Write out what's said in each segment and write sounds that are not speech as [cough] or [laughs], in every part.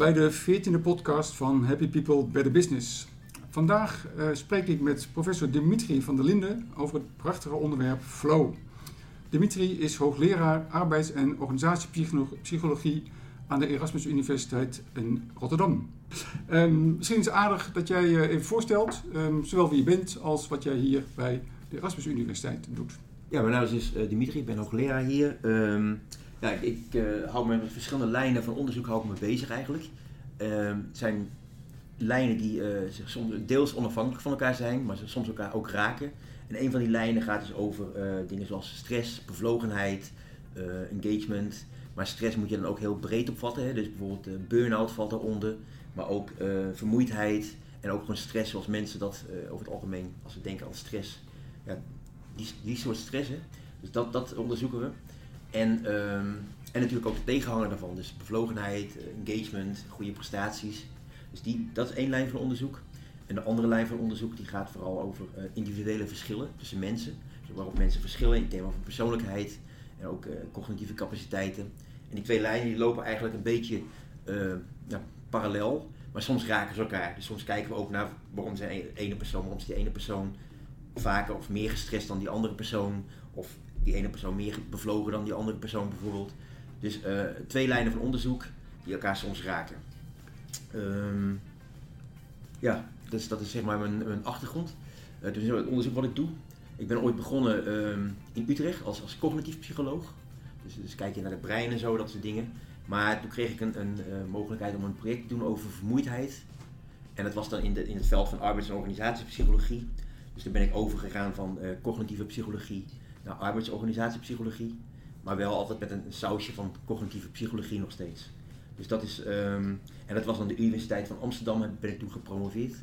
Bij de 14e podcast van Happy People Better Business. Vandaag uh, spreek ik met professor Dimitri van der Linden over het prachtige onderwerp flow. Dimitri is hoogleraar arbeids- en organisatiepsychologie aan de Erasmus Universiteit in Rotterdam. Um, misschien is het aardig dat jij je even voorstelt, um, zowel wie je bent als wat jij hier bij de Erasmus Universiteit doet. Ja, mijn naam is uh, Dimitri, ik ben hoogleraar hier. Um, ja, ik, uh, hou me met verschillende lijnen van onderzoek hou ik me bezig eigenlijk. het zijn lijnen die uh, zich soms deels onafhankelijk van elkaar zijn, maar soms elkaar ook raken. En een van die lijnen gaat dus over dingen zoals stress, bevlogenheid, engagement, maar stress moet je dan ook heel breed opvatten. Hè? Dus bijvoorbeeld burn-out valt eronder. Maar ook vermoeidheid. En ook gewoon stress zoals mensen dat over het algemeen, als we denken aan stress. Ja, die, die soort stress. Dus dat, dat onderzoeken we. En, um, en natuurlijk ook de tegenhanger daarvan. Dus bevlogenheid, engagement, goede prestaties. Dus die, dat is één lijn van onderzoek. En de andere lijn van onderzoek die gaat vooral over individuele verschillen tussen mensen. Dus waarop mensen verschillen in thema van persoonlijkheid en ook cognitieve capaciteiten. En die twee lijnen die lopen eigenlijk een beetje parallel, maar soms raken ze elkaar. Dus soms kijken we ook naar waarom zijn ene persoon, waarom is die ene persoon vaker of meer gestrest dan die andere persoon, of die ene persoon meer bevlogen dan die andere persoon bijvoorbeeld. Dus uh, twee lijnen van onderzoek die elkaar soms raken. Um, ja, dus dat is zeg maar mijn, mijn achtergrond. Uh, dus het onderzoek wat ik doe. Ik ben ooit begonnen um, in Utrecht als, als cognitief psycholoog. Dus, dus kijk je naar het brein en zo, dat soort dingen. Maar toen kreeg ik een, een uh, mogelijkheid om een project te doen over vermoeidheid. En dat was dan in, de, in het veld van arbeids- en organisatiepsychologie. Dus toen ben ik overgegaan van cognitieve psychologie naar arbeidsorganisatiepsychologie. Maar wel altijd met een sausje van cognitieve psychologie nog steeds. Dus dat is, um, en dat was aan de Universiteit van Amsterdam, ben ik toen gepromoveerd.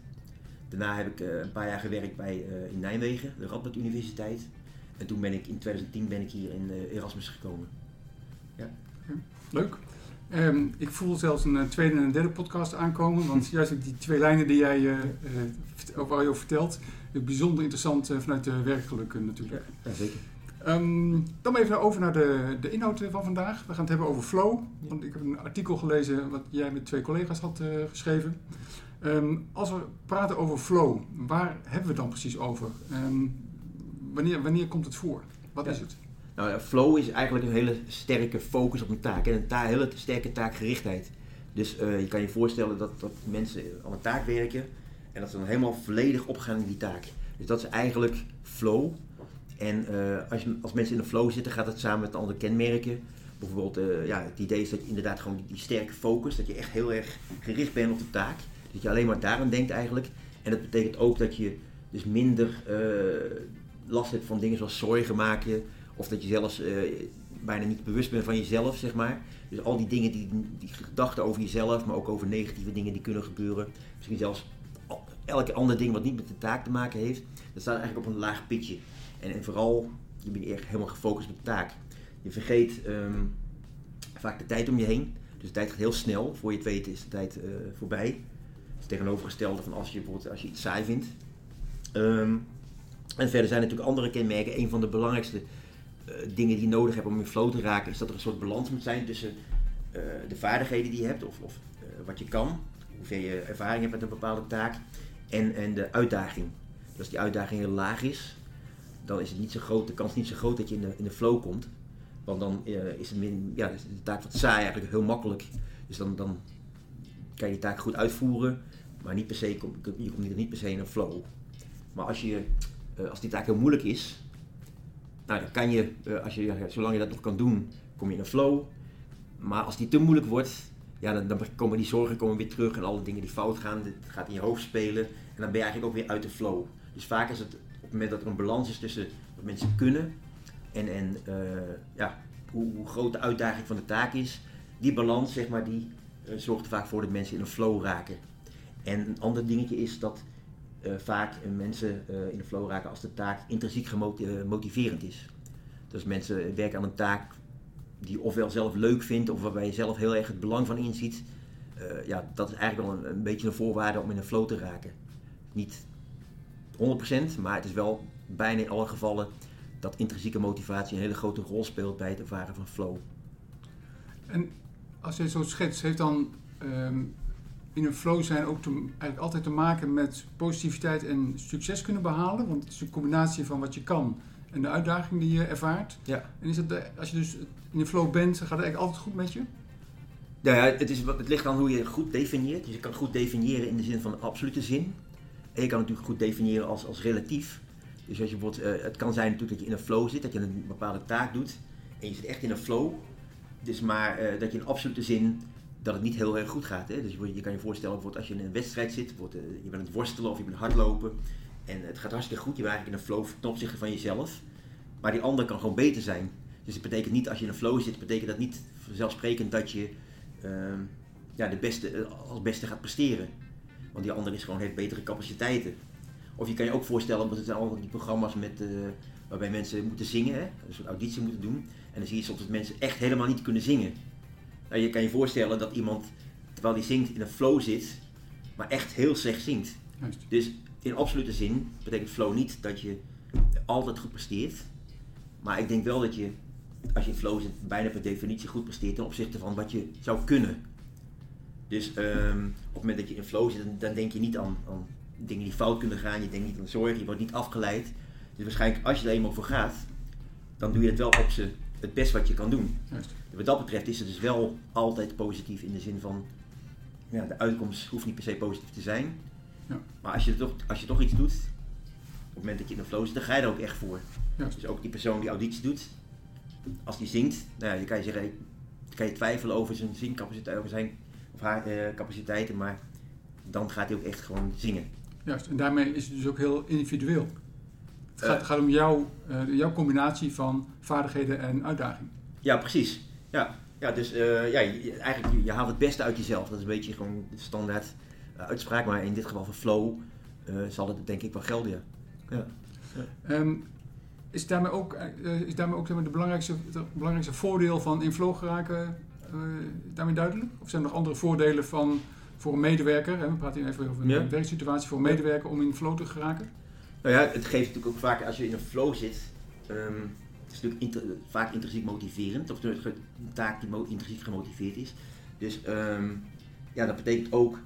Daarna heb ik uh, een paar jaar gewerkt bij, in Nijmegen, de Radboud Universiteit. En toen ben ik in 2010 ben ik hier in uh, Erasmus gekomen. Ja. Leuk. Um, ik voel zelfs een tweede en een derde podcast aankomen, want [laughs] juist die twee lijnen die jij over, over vertelt, bijzonder interessant vanuit de werkgeluk natuurlijk. Ja, zeker. Um, dan even over naar de, de inhoud van vandaag. We gaan het hebben over flow. Want ik heb een artikel gelezen wat jij met twee collega's had geschreven. Um, als we praten over flow, waar hebben we het dan precies over? wanneer, wanneer komt het voor? Wat ja. is het? Nou, flow is eigenlijk een hele sterke focus op een taak en een ta hele sterke taakgerichtheid. Dus uh, je kan je voorstellen dat, dat mensen aan een taak werken en dat ze dan helemaal volledig opgaan in die taak. Dus dat is eigenlijk flow. En uh, als, je, als mensen in de flow zitten, gaat het samen met andere kenmerken. Bijvoorbeeld, uh, ja, het idee is dat je inderdaad gewoon die, sterke focus, dat je echt heel erg gericht bent op de taak. Dat je alleen maar daaraan denkt eigenlijk. En dat betekent ook dat je dus minder last hebt van dingen zoals zorgen maken. Of dat je zelfs bijna niet bewust bent van jezelf, zeg maar. Dus al die dingen, die, die gedachten over jezelf, maar ook over negatieve dingen die kunnen gebeuren. Misschien zelfs elke ander ding wat niet met de taak te maken heeft. Dat staat eigenlijk op een laag pitje. En, vooral, je bent echt helemaal gefocust op de taak. Je vergeet um, vaak de tijd om je heen. Dus de tijd gaat heel snel. Voor je het weet is de tijd uh, voorbij. Het is tegenovergestelde van als je bijvoorbeeld als je iets saai vindt. Um, en verder zijn natuurlijk andere kenmerken. Een van de belangrijkste uh, dingen die je nodig hebt om in flow te raken, is dat er een soort balans moet zijn tussen uh, de vaardigheden die je hebt, of, of wat je kan, hoeveel je ervaring hebt met een bepaalde taak, en, en de uitdaging. Dus als die uitdaging heel laag is, dan is het niet zo groot, de kans niet zo groot dat je in de, in de flow komt. Want dan is, het min, ja, is de taak wat saai eigenlijk heel makkelijk. Dus dan, dan kan je die taak goed uitvoeren, maar niet per se, je komt niet per se in een flow. Maar als je uh, als die taak heel moeilijk is, nou, dan kan je, uh, als je, zolang je dat nog kan doen, kom je in een flow. Maar als die te moeilijk wordt, ja, dan, dan komen die zorgen komen weer terug en alle dingen die fout gaan, dit gaat in je hoofd spelen. En dan ben je eigenlijk ook weer uit de flow. Dus vaak is het het moment dat er een balans is tussen wat mensen kunnen en, en uh, ja, hoe, hoe, groot de uitdaging van de taak is, die balans, zeg maar, die zorgt er vaak voor dat mensen in een flow raken. En een ander dingetje is dat uh, vaak mensen in de flow raken als de taak intrinsiek gemotiverend is. Dus mensen werken aan een taak die ofwel zelf leuk vindt of waarbij je zelf heel erg het belang van inziet. Ja, dat is eigenlijk wel een, een, beetje een voorwaarde om in een flow te raken. Niet 100%, maar het is wel bijna in alle gevallen dat intrinsieke motivatie een hele grote rol speelt bij het ervaren van flow. En als je zo schetst, heeft dan ehm, in een flow zijn ook te, eigenlijk altijd te maken met positiviteit en succes kunnen behalen. Want het is een combinatie van wat je kan en de uitdaging die je ervaart. Ja. En is het, de- als je dus in een flow bent, gaat het eigenlijk altijd goed met je? Nou ja, het, is, het ligt aan hoe je goed definieert. Dus je kan goed definiëren in de zin van absolute zin. Je kan natuurlijk goed definiëren als, als relatief. Dus als je bijvoorbeeld, eh, het kan zijn natuurlijk dat je in een flow zit, dat je een bepaalde taak doet. En je zit echt in een flow. Dus maar eh, dat je in absolute zin dat het niet heel erg goed gaat. Hè? Dus je, je kan je voorstellen, bijvoorbeeld als je in een wedstrijd zit, eh, je bent aan het worstelen of je bent hardlopen. En het gaat hartstikke goed, je bent eigenlijk in een flow ten opzichte van jezelf. Maar die ander kan gewoon beter zijn. Dus het betekent niet, als je in een flow zit, betekent dat niet vanzelfsprekend dat je ehm, ja, de beste, als beste gaat presteren. Want die ander is gewoon, heeft betere capaciteiten. Of je kan je ook voorstellen, want het zijn allemaal die programma's met, eh, waarbij mensen moeten zingen, hè? dus een auditie moeten doen. En dan zie je soms dat mensen echt helemaal niet kunnen zingen. Nou, je kan je voorstellen dat iemand, terwijl hij zingt, in een flow zit, maar echt heel slecht zingt. Juist. Dus in absolute zin betekent flow niet dat je altijd goed presteert. Maar ik denk wel dat je, als je in flow zit, bijna per definitie goed presteert ten opzichte van wat je zou kunnen. Dus ehm, op het moment dat je in flow zit, dan, denk je niet aan, aan dingen die fout kunnen gaan. Je denkt niet aan zorgen, je wordt niet afgeleid. Dus waarschijnlijk als je er eenmaal voor gaat, dan doe je het wel op z'n, het best wat je kan doen. Juist. Wat dat betreft is het dus wel altijd positief in de zin van ja, de uitkomst hoeft niet per se positief te zijn. Ja. Maar als je, toch, als je toch iets doet, op het moment dat je in een flow zit, dan ga je er ook echt voor. Juist. Dus ook die persoon die auditie doet, als die zingt, nou ja, dan kan je zeggen, dan kan je twijfelen over zijn zingcapaciteit, over zijn capaciteiten, maar dan gaat hij ook echt gewoon zingen. Juist. En daarmee is het dus ook heel individueel. Het gaat, Eh. gaat om jouw, eh, jouw combinatie van vaardigheden en uitdaging. Ja, precies. Ja, ja dus eh, ja, je, eigenlijk, je, je haalt het beste uit jezelf. Dat is een beetje gewoon de standaard eh, uitspraak, maar in dit geval van flow eh, zal het denk ik wel gelden, ja. ja. Ehm, is daarmee ook, eh, is daarmee ook zeg maar, de belangrijkste, het belangrijkste voordeel van in flow geraken eh, daarmee duidelijk? Of zijn er nog andere voordelen van, voor een medewerker? Hè? We praten hier even over een Ja. werksituatie voor een medewerker om in flow te geraken. Nou ja, het geeft natuurlijk ook vaak, als je in een flow zit, ehm, het is natuurlijk inter- vaak intrinsiek motiverend, of een taak die intrinsiek gemotiveerd is. Dus ehm, ja, dat betekent ook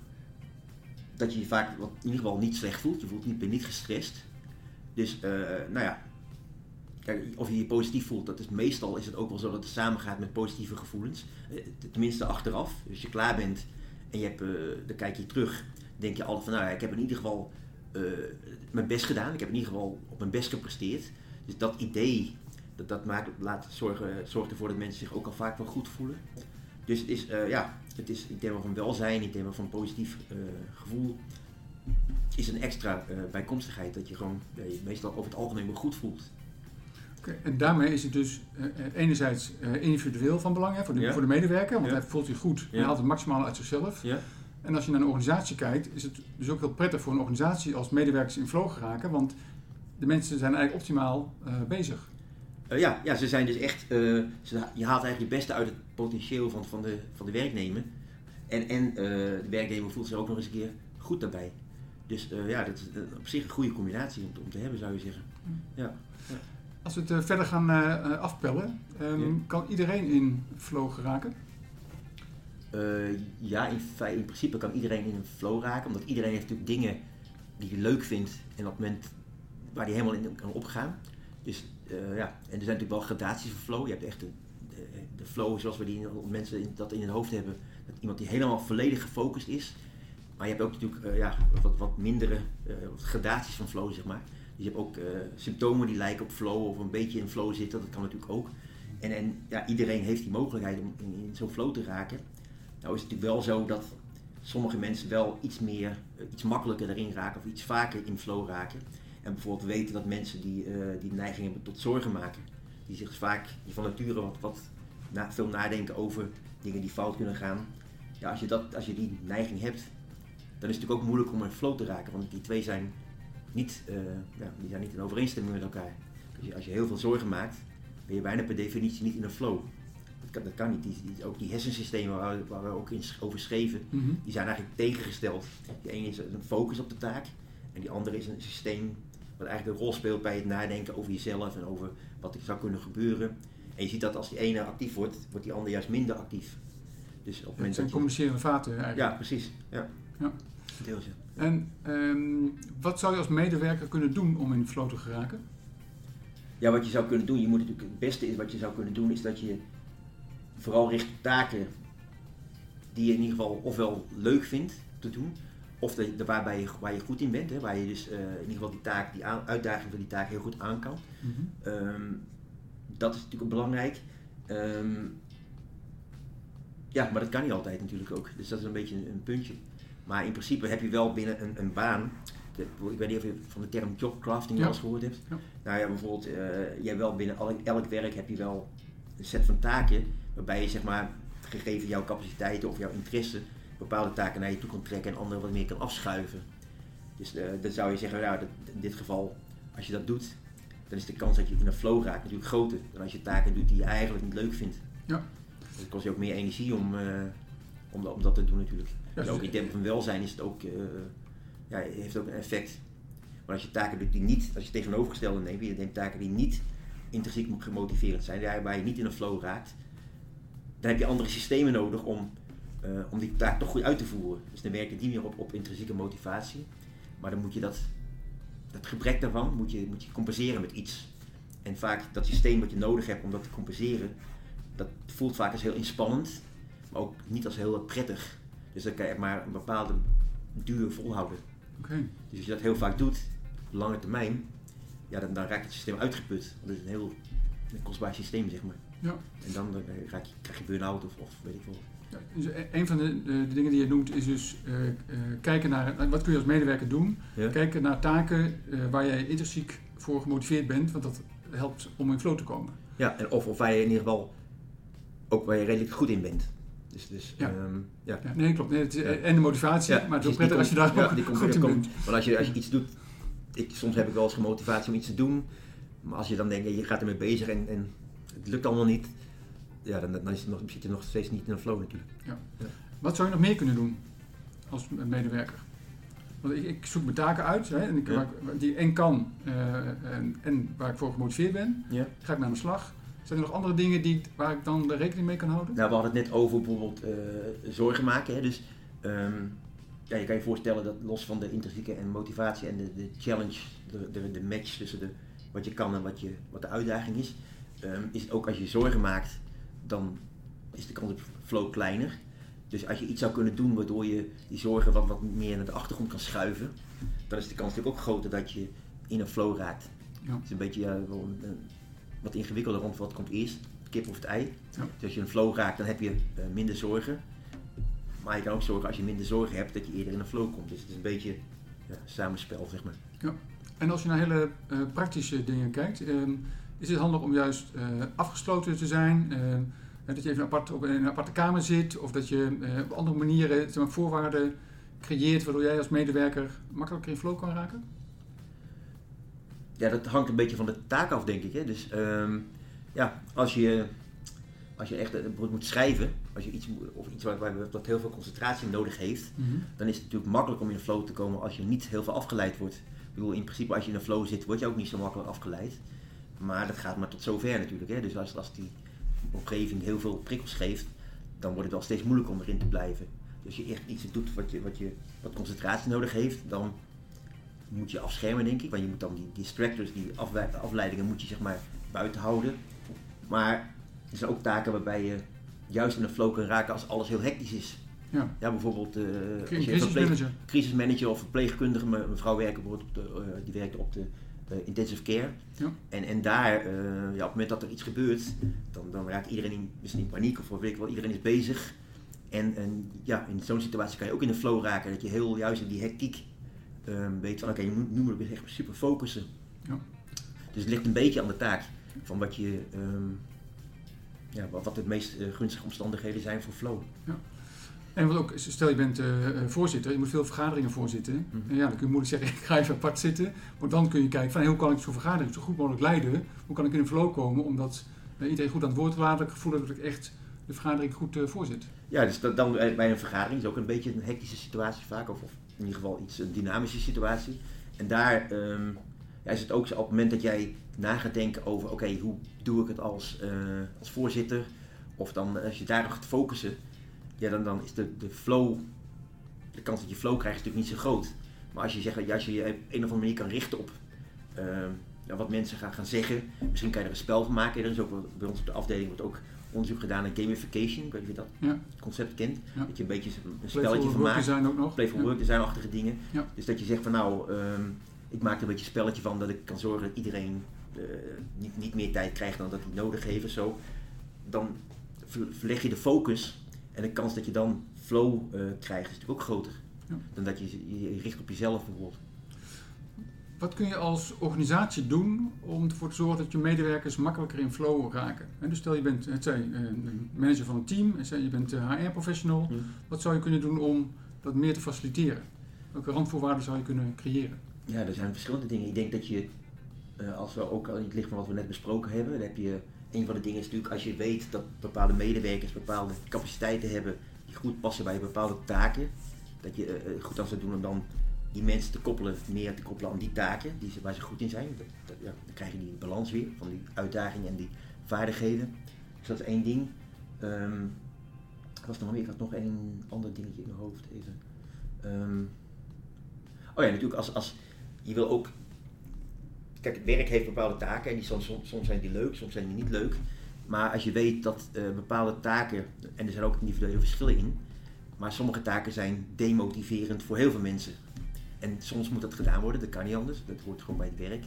dat je je vaak wat, in ieder geval niet slecht voelt. Je voelt niet, bent niet gestrest. Dus, eh, nou ja, kijk, of je je positief voelt, dat is meestal is het ook wel zo dat het samengaat met positieve gevoelens. Eh, tenminste achteraf. Dus als je klaar bent en je hebt, eh, dan kijk je terug, denk je altijd van, nou ja, ik heb in ieder geval eh, mijn best gedaan. Ik heb in ieder geval op mijn best gepresteerd. Dus dat idee, dat, dat maakt, laat zorgen, zorgt ervoor dat mensen zich ook al vaak wel goed voelen. Dus het is, eh, ja, het is in termen van welzijn, in termen van positief eh, gevoel, is een extra eh, bijkomstigheid dat je gewoon je meestal over het algemeen wel goed voelt. En daarmee is het dus eh, eh, enerzijds eh, individueel van belang hè, voor, de, Ja. voor de medewerker, want Ja. hij voelt zich goed. Hij haalt het maximale uit zichzelf. Ja. En als je naar een organisatie kijkt, is het dus ook heel prettig voor een organisatie als medewerkers in flow geraken, want de mensen zijn eigenlijk optimaal bezig. Ja, ja, ze zijn dus echt, ze, je haalt eigenlijk het beste uit het potentieel van, van, de, van de werknemer. En, en de werknemer voelt zich ook nog eens een keer goed daarbij. Dus ja, dat is op zich een goede combinatie om te hebben, zou je zeggen. Ja. Als we het eh, verder gaan eh, eh, afpellen, ehm, Ja. kan iedereen in flow geraken? Ja, in, principe kan iedereen in een flow raken, omdat iedereen heeft natuurlijk dingen die hij leuk vindt en op het moment waar hij helemaal in kan opgaan. Dus ja, en er zijn natuurlijk wel gradaties van flow. Je hebt echt de, de, de flow zoals we die mensen in, dat in hun hoofd hebben, dat iemand die helemaal volledig gefocust is. Maar je hebt ook natuurlijk ja, wat, wat mindere gradaties van flow, zeg maar. Je hebt ook eh, symptomen die lijken op flow of een beetje in flow zitten, dat kan natuurlijk ook. En, en ja, iedereen heeft die mogelijkheid om in, zo'n flow te raken. Nou is het natuurlijk wel zo dat sommige mensen wel iets meer, eh, iets makkelijker erin raken of iets vaker in flow raken. En bijvoorbeeld weten dat mensen die, eh, die neiging hebben tot zorgen maken, die zich vaak van nature wat, wat veel nadenken over dingen die fout kunnen gaan. Ja, als je, dat, als je die neiging hebt, dan is het natuurlijk ook moeilijk om in flow te raken, want die twee zijn niet, eh, ja, die zijn niet in overeenstemming met elkaar. Dus als je heel veel zorgen maakt, ben je bijna per definitie niet in een flow. Dat kan, dat kan niet. Die, die- ook die hersensystemen waar, we- waar we ook in, over schreven, Mhm. die zijn eigenlijk tegengesteld. Die ene is een focus op de taak en die andere is een systeem wat eigenlijk een rol speelt bij het nadenken over jezelf en over wat er zou kunnen gebeuren. En je ziet dat als die ene actief wordt, wordt die ander juist minder actief. Dus op het Het moment zijn dat je, communicerende vaten eigenlijk. ja, precies. Ja. Ja. En ehm, wat zou je als medewerker kunnen doen om in flow te geraken? Ja, wat je zou kunnen doen, je moet natuurlijk, het beste is wat je zou kunnen doen, is dat je vooral richt op taken die je in ieder geval ofwel leuk vindt te doen, of de, de, waarbij je, waar je goed in bent, hè, waar je dus eh, in ieder geval die taak, die aan- uitdaging van die taak heel goed aan kan. Ehm, dat is natuurlijk ook belangrijk. Ehm, ja, maar dat kan niet altijd natuurlijk ook. Dus dat is een beetje een, een puntje. Maar in principe heb je wel binnen een, een baan. de- ik weet niet of je van de term jobcrafting Ja. wel eens gehoord hebt. Ja. Nou ja, bijvoorbeeld, je hebt wel binnen elk, elk werk heb je wel een set van taken. Waarbij je zeg maar, gegeven jouw capaciteiten of jouw interesse, bepaalde taken naar je toe kan trekken en andere wat meer kan afschuiven. Dus eh, dan zou je zeggen, nou, dat, in dit geval, als je dat doet, dan is de kans dat je in een flow raakt natuurlijk groter dan als je taken doet die je eigenlijk niet leuk vindt. Ja. Dan kost je ook meer energie om, eh, om, om dat te doen natuurlijk. En ook dus- in termen van welzijn is het ook, eh, ja, heeft ook een effect. Maar als je taken doet die niet, als je tegenovergestelde neemt, je neemt taken die niet intrinsiek gemotiverend zijn, daar- waar je niet in een flow raakt, dan heb je andere systemen nodig om, eh, om die taak toch goed uit te voeren. Dus dan werk je niet meer op, op intrinsieke motivatie, maar dan moet je dat, dat gebrek daarvan moet je, moet je compenseren met iets. En vaak dat systeem wat je nodig hebt om dat te compenseren, dat voelt vaak als heel inspannend, maar ook niet als heel prettig. Dus dan kan je maar een bepaalde duur volhouden. Dus als je dat heel vaak doet, op lange termijn, ja, dan, dan raakt het systeem uitgeput. Dat is een heel een kostbaar systeem, zeg maar. Ja. En dan raak je, krijg je burn-out of, of weet ik veel. Ja, dus e- een van de, de, de dingen die je noemt is dus eh, eh, kijken naar wat kun je als medewerker doen. Ja? Kijken naar taken eh, waar jij intrinsiek voor gemotiveerd bent, want dat helpt om in flow te komen. Ja, en of, of waar je in ieder geval ook waar je redelijk goed in bent. Dus, dus Ja. ehm, ja. Ja, nee, klopt. Nee, het Ja. En de motivatie, Ja, maar het is ook prettig als je daar ja, die komt- goed in komt- Want als je, als je iets doet, ik, soms heb ik wel eens gemotivatie om iets te doen, maar als je dan denkt, je gaat ermee bezig en, en het lukt allemaal niet, ja, dan, dan is het nog, zit je nog steeds niet in een flow natuurlijk. Wat zou je nog meer kunnen doen als medewerker? Want ik, ik zoek mijn taken uit hè, en ik, Ja. waar ik- die en kan eh, en, en waar ik voor gemotiveerd ben. Ja. Ga ik naar mijn slag. Zijn er nog andere dingen die, waar ik dan de rekening mee kan houden? Nou, we hadden het net over bijvoorbeeld eh, zorgen maken. Hè? Dus ehm, ja, je kan je voorstellen dat los van de intrinsieke en motivatie en de, de challenge, de, de, de match tussen de, wat je kan en wat, je, wat de uitdaging is, ehm, is het ook als je zorgen maakt, dan is de kans op flow kleiner. Dus als je iets zou kunnen doen waardoor je die zorgen wat, wat meer naar de achtergrond kan schuiven, dan is de kans natuurlijk ook groter dat je in een flow raakt. Ja. Het is een beetje ja, wel een- wat ingewikkelder rond wat komt eerst, kip of het ei. Ja. Dus als je een flow raakt, dan heb je eh, minder zorgen. Maar je kan ook zorgen als je minder zorgen hebt, dat je eerder in een flow komt. Dus het is een beetje ja, samenspel, zeg maar. En als je naar hele eh, praktische dingen kijkt, ehm, is het handig om juist eh, afgesloten te zijn? Ehm, dat je even apart op in een aparte kamer zit, of dat je op andere manieren zeg maar, voorwaarden creëert waardoor jij als medewerker makkelijker in flow kan raken? Ja, dat hangt een beetje van de taak af, denk ik. Hè. Dus ehm, ja, als je, als je echt bijvoorbeeld moet schrijven, als je iets, of iets waar, waar, wat heel veel concentratie nodig heeft, dan is het natuurlijk makkelijk om in een flow te komen als je niet heel veel afgeleid wordt. Ik bedoel, in principe als je in een flow zit, word je ook niet zo makkelijk afgeleid. Maar dat gaat maar tot zover natuurlijk. Hè. Dus als, als die omgeving heel veel prikkels geeft, dan wordt het wel steeds moeilijker om erin te blijven. Dus als je echt iets doet wat, je, wat, je, wat concentratie nodig heeft, dan moet je afschermen denk ik. Want je moet dan die distractors, die afleidingen moet je zeg maar buiten houden. Maar er zijn ook taken waarbij je juist in een flow kan raken als alles heel hectisch is. Ja, Ja, bijvoorbeeld eh, als je een crisis verpleeg- manager. crisismanager of verpleegkundige, me- mevrouw werken bijvoorbeeld op de, eh, die werkte op de eh, intensive care. Ja. En, en daar, ja, op het moment dat er iets gebeurt, dan, dan raakt iedereen in, misschien in paniek of weet ik wel, iedereen is bezig. En, en ja, in zo'n situatie kan je ook in de flow raken, dat je heel juist in die hectiek ehm, weet van oké, nu moet weer echt super focussen. Ja. Dus het ligt een beetje aan de taak van wat je, ehm, ja, wat, de meest eh, gunstige omstandigheden zijn voor flow. En wat ook, stel je bent eh, eh, voorzitter, je moet veel vergaderingen voorzitten. Mhm. En ja, dan kun je moeilijk [laughs] zeggen, ik ga even apart zitten. Maar dan kun je kijken van, hey, hoe kan ik zo'n vergadering zo goed mogelijk leiden? Hoe kan ik in een flow komen om dat eh, iedereen goed aan het woord te laten? Dat ik gevoel dat ik echt de vergadering goed voorzit. Ja, dus dat, dan bij een vergadering is ook een beetje een hectische situatie vaak, of, of in ieder geval iets, een dynamische situatie. En daar ehm, is het ook zo, op het moment dat jij na gaat denken over, oké, hoe doe ik het als, eh, als voorzitter? Of dan, als je daarop gaat focussen, ja, dan, dan is de, de flow, de kans dat je flow krijgt natuurlijk niet zo groot. Maar als je zegt, als je je op een of andere manier kan richten op ehm, wat mensen gaan, gaan zeggen, misschien kan je er een spel van maken. Er is ook bij ons op de afdeling wordt ook onderzoek gedaan naar gamification. Ik weet niet of je dat Ja. concept kent. Ja. Dat je een beetje een Playful spelletje van work maakt. design ook nog. Playful Ja. work design-achtige dingen. Dus dat je zegt van nou, ehm, ik maak er een beetje een spelletje van dat ik kan zorgen dat iedereen eh, niet, niet meer tijd krijgt dan dat hij nodig heeft of zo. Dan ver- verleg je de focus en de kans dat je dan flow eh, krijgt is natuurlijk ook groter. Dan dat je je richt op jezelf bijvoorbeeld. Wat kun je als organisatie doen om ervoor te zorgen dat je medewerkers makkelijker in flow raken? Hè, Dus stel je bent het zij, eh, een manager van een team, en stel je bent HR-professional. Wat zou je kunnen doen om dat meer te faciliteren? Welke randvoorwaarden zou je kunnen creëren? Ja, er zijn verschillende dingen. Ik denk dat je, eh, als we ook al in het licht van wat we net besproken hebben, dan heb je een van de dingen is natuurlijk als je weet dat bepaalde medewerkers bepaalde capaciteiten hebben die goed passen bij bepaalde taken, dat je eh, eh, goed aan zou doen om dan die mensen te koppelen, meer te koppelen aan die taken die ze, waar ze goed in zijn. Ja, dan krijg je die balans weer van die uitdagingen en die vaardigheden. Dus dat is één ding. Wat was nog meer? Ik had nog één ander dingetje in mijn hoofd even. Ehm, oh ja, natuurlijk als, als je wil ook. Kijk, het werk heeft bepaalde taken en die soms, soms, soms zijn die leuk, soms zijn die niet leuk. Maar als je weet dat eh, bepaalde taken, en er zijn ook individuele verschillen in, maar sommige taken zijn demotiverend voor heel veel mensen. En soms moet dat gedaan worden, dat kan niet anders, dat hoort gewoon bij het werk.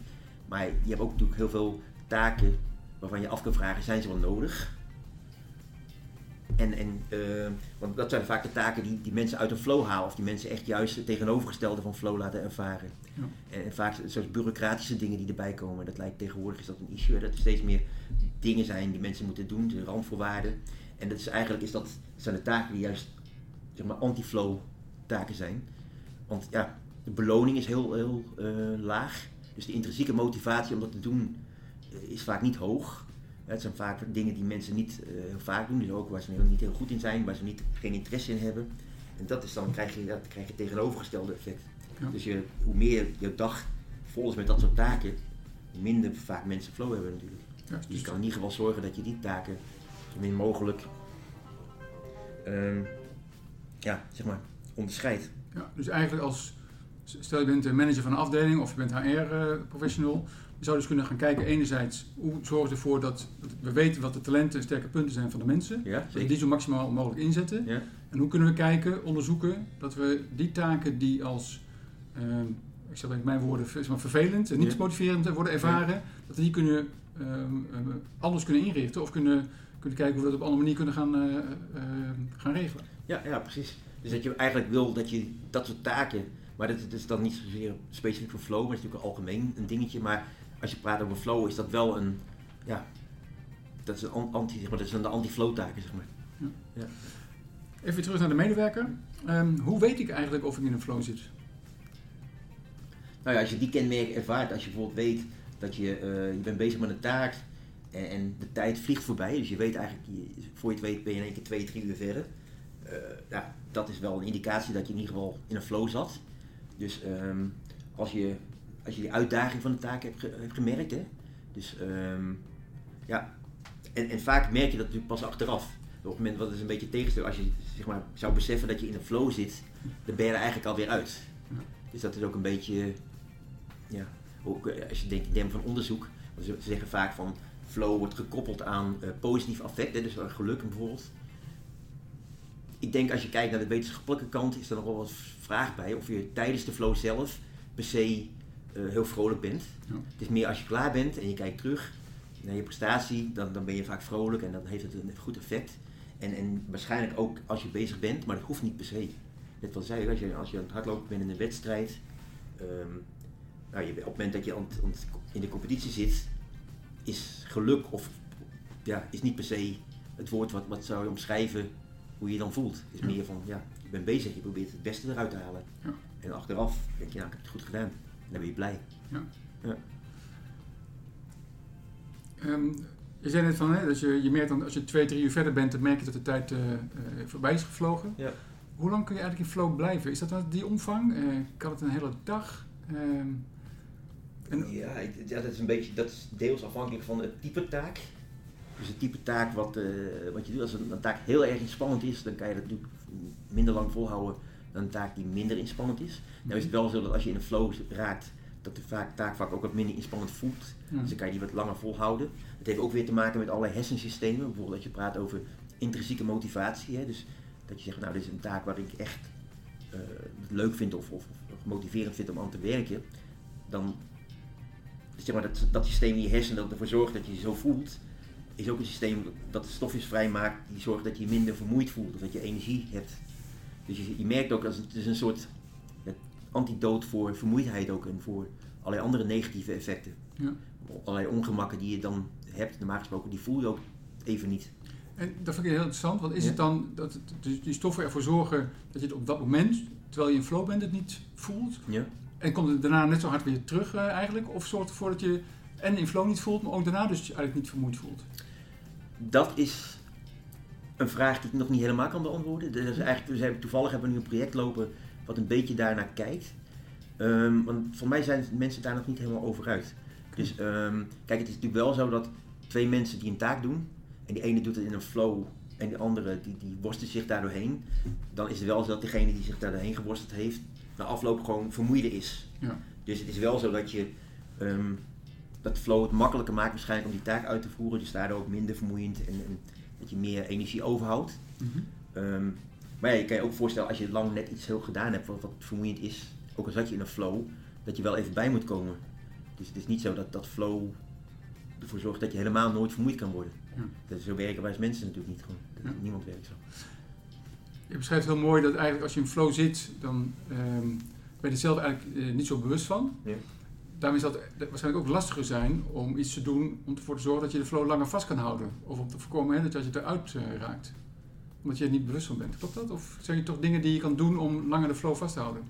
Maar je hebt ook natuurlijk heel veel taken waarvan je af kan vragen, zijn ze wel nodig? En, en, eh, want dat zijn vaak de taken die, die mensen uit een flow halen, of die mensen echt juist het tegenovergestelde van flow laten ervaren. Ja. En, en vaak zoals bureaucratische dingen die erbij komen, dat lijkt tegenwoordig is dat een issue, dat er steeds meer dingen zijn die mensen moeten doen, de randvoorwaarden. En dat is eigenlijk is dat, zijn de taken die juist zeg maar, anti-flow taken zijn. Want ja, de beloning is heel, heel eh, laag. Dus de intrinsieke motivatie om dat te doen eh, is vaak niet hoog. Het zijn vaak dingen die mensen niet eh, heel vaak doen, dus ook waar ze niet heel goed in zijn, waar ze niet, geen interesse in hebben. En dat is dan krijg je, dat krijg je het tegenovergestelde effect. Ja. Dus je, hoe meer je dag vol is met dat soort taken, hoe minder vaak mensen flow hebben natuurlijk. Ja, Dus dus je kan in ieder geval zorgen dat je die taken zo min mogelijk ehm, ja, zeg maar, onderscheidt. Ja, dus eigenlijk als, stel je bent een manager van een afdeling of je bent HR-professional, je zou dus kunnen gaan kijken enerzijds hoe zorgen we ervoor dat we weten wat de talenten en sterke punten zijn van de mensen, Ja, dat we die zo maximaal mogelijk inzetten. Ja, En hoe kunnen we kijken, onderzoeken, dat we die taken die als, ehm, ik zeg met mijn woorden, vervelend en niet Ja. motiverend worden ervaren, dat we die kunnen, ehm, ehm, anders kunnen inrichten of kunnen, kunnen kijken hoe we dat op een andere manier kunnen gaan, eh, ehm, gaan regelen. ja, ja, precies. Dus dat je eigenlijk wil dat je dat soort taken, maar dat, is dan niet zozeer specifiek voor flow, maar het is natuurlijk een algemeen een dingetje. Maar als je praat over flow, is dat wel een, ja, dat is een an- anti, zeg maar, dat zijn de anti-flow taken, zeg maar. Even terug naar de medewerker. Ehm, hoe weet ik eigenlijk of ik in een flow zit? Nou ja, als je die kenmerken ervaart, als je bijvoorbeeld weet dat je, eh, je bent bezig met een taak en, en de tijd vliegt voorbij, dus je weet eigenlijk, je, voor je het weet ben je in één keer twee, drie uur verder. Eh, ja, dat is wel een indicatie dat je in ieder geval in een flow zat. Dus ehm, als, je, als je die uitdaging van de taak hebt, ge- hebt gemerkt, hè, dus ehm, ja, en, en vaak merk je dat natuurlijk pas achteraf. Op het moment wat is een beetje tegenstel, als je zeg maar, zou beseffen dat je in een flow zit, dan ben je er eigenlijk alweer uit. Dus dat is ook een beetje, ja, ook eh, als je denkt in termen van onderzoek, ze ze zeggen vaak van flow wordt gekoppeld aan eh, positief affect, hè, dus aan geluk bijvoorbeeld. Ik denk als je kijkt naar de wetenschappelijke kant, is er nog wel wat vraag bij of je tijdens de flow zelf per se eh, heel vrolijk bent. Ja. Het is meer als je klaar bent en je kijkt terug naar je prestatie, dan, dan ben je vaak vrolijk en dan heeft het een goed effect. En, en waarschijnlijk ook als je bezig bent, maar dat hoeft niet per se. Net wat zei als je, als je aan het hardlopen bent in een wedstrijd, ehm, nou, je, op het moment dat je aan aan in de competitie zit, is geluk of ja, is niet per se het woord wat, wat zou je omschrijven hoe je je dan voelt. Het is Ja. meer van, ja, je bent bezig, je probeert het beste eruit te halen. Ja. En achteraf denk je, nou, ik heb het goed gedaan. En dan ben je blij. Ehm, je zei net van, hè, dat je, je merkt dan, als je twee, drie uur verder bent, dan merk je dat de tijd eh, eh, voorbij is gevlogen. Ja. Hoe lang kun je eigenlijk in flow blijven? Is dat dan die omvang? Eh, kan het een hele dag? Ehm, en, Ja, ja, dat is een beetje, dat is deels afhankelijk van het type taak. Dus het type taak wat, eh, wat je doet, als een, een taak heel erg inspannend is, dan kan je dat natuurlijk minder lang volhouden dan een taak die minder inspannend is. Nou is het wel zo dat als je in een flow raakt, dat de vaak, taak vaak ook wat minder inspannend voelt. Ja. Dus dan kan je die wat langer volhouden. Het heeft ook weer te maken met allerlei hersensystemen. Bijvoorbeeld als je praat over intrinsieke motivatie. Hè? Dus dat je zegt, nou dit is een taak waar ik echt eh, het leuk vind of, of, of motiverend vind om aan te werken. Dan zeg maar, dat, dat systeem in je hersenen dat ervoor zorgt dat je je zo voelt. Is ook een systeem dat stofjes vrijmaakt die zorgt dat je je minder vermoeid voelt. Of dat je energie hebt. Dus je, je merkt ook, dat het is een soort antidoot voor vermoeidheid ook. En voor allerlei andere negatieve effecten. Ja. Allerlei ongemakken die je dan hebt, normaal gesproken, die voel je ook even niet. En dat vind ik heel interessant, want is Ja. het dan dat het, dus die stoffen ervoor zorgen dat je het op dat moment, terwijl je in flow bent, het niet voelt? Ja? En komt het daarna net zo hard weer terug eh, eigenlijk? Of zorgt het ervoor dat je en in flow niet voelt, maar ook daarna dus eigenlijk niet vermoeid voelt? Dat is een vraag die ik nog niet helemaal kan beantwoorden. Dat is eigenlijk, dus hebben- toevallig hebben we nu een project lopen wat een beetje daarnaar kijkt. Ehm, want voor mij zijn mensen daar nog niet helemaal over uit. Dus ehm, kijk, het is natuurlijk wel zo dat twee mensen die een taak doen, en die ene doet het in een flow en die andere die, die worstelt zich daar doorheen, dan is het wel zo dat degene die zich daar doorheen geworsteld heeft, na afloop gewoon vermoeider is. Ja. Dus het is wel zo dat je ehm, dat flow het makkelijker maakt waarschijnlijk om die taak uit te voeren, dus daardoor ook minder vermoeiend en, en dat je meer energie overhoudt. Mhm. Ehm, maar ja, je kan je ook voorstellen als je lang net iets heel gedaan hebt wat, wat vermoeiend is, ook al zat je in een flow, dat je wel even bij moet komen. Dus het is niet zo dat dat flow ervoor zorgt dat je helemaal nooit vermoeid kan worden. Ja. Dat is zo werken wij als mensen natuurlijk niet gewoon. Ja. Niemand werkt zo. Je beschrijft heel mooi dat eigenlijk als je in flow zit, dan ehm, ben je er zelf eigenlijk eh, niet zo bewust van. Ja. Daarom is dat dat waarschijnlijk ook lastiger zijn om iets te doen om ervoor te zorgen dat je de flow langer vast kan houden. Of om te voorkomen hè, dat je eruit eh, raakt. Omdat je er niet bewust van bent. Klopt dat? Of zijn er toch dingen die je kan doen om langer de flow vast te houden?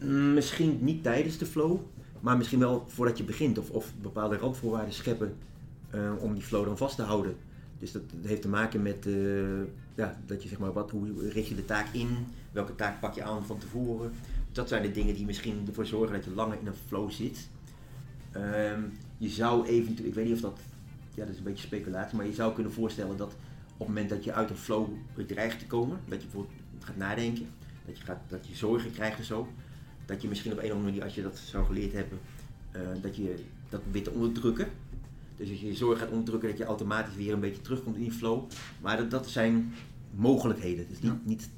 Mm, Misschien niet tijdens de flow, maar misschien wel voordat je begint. Of, of bepaalde randvoorwaarden scheppen eh, om die flow dan vast te houden. Dus dat, dat heeft te maken met eh, ja, dat je zeg maar, wat, hoe richt je de taak in, welke taak pak je aan van tevoren. Dat zijn de dingen die misschien ervoor zorgen dat je langer in een flow zit. Ehm, je zou eventueel, ik weet niet of dat, ja dat is een beetje speculatie, maar je zou kunnen voorstellen dat op het moment dat je uit een flow dreigt te komen, dat je bijvoorbeeld gaat nadenken, dat je, gaat, dat je zorgen krijgt en zo, dat je misschien op een of andere manier, als je dat zou geleerd hebben, eh, dat je dat probeert te onderdrukken. Dus als je je zorg gaat onderdrukken, dat je automatisch weer een beetje terugkomt in die flow. Maar dat, dat zijn mogelijkheden. Dus niet, Ja. niet,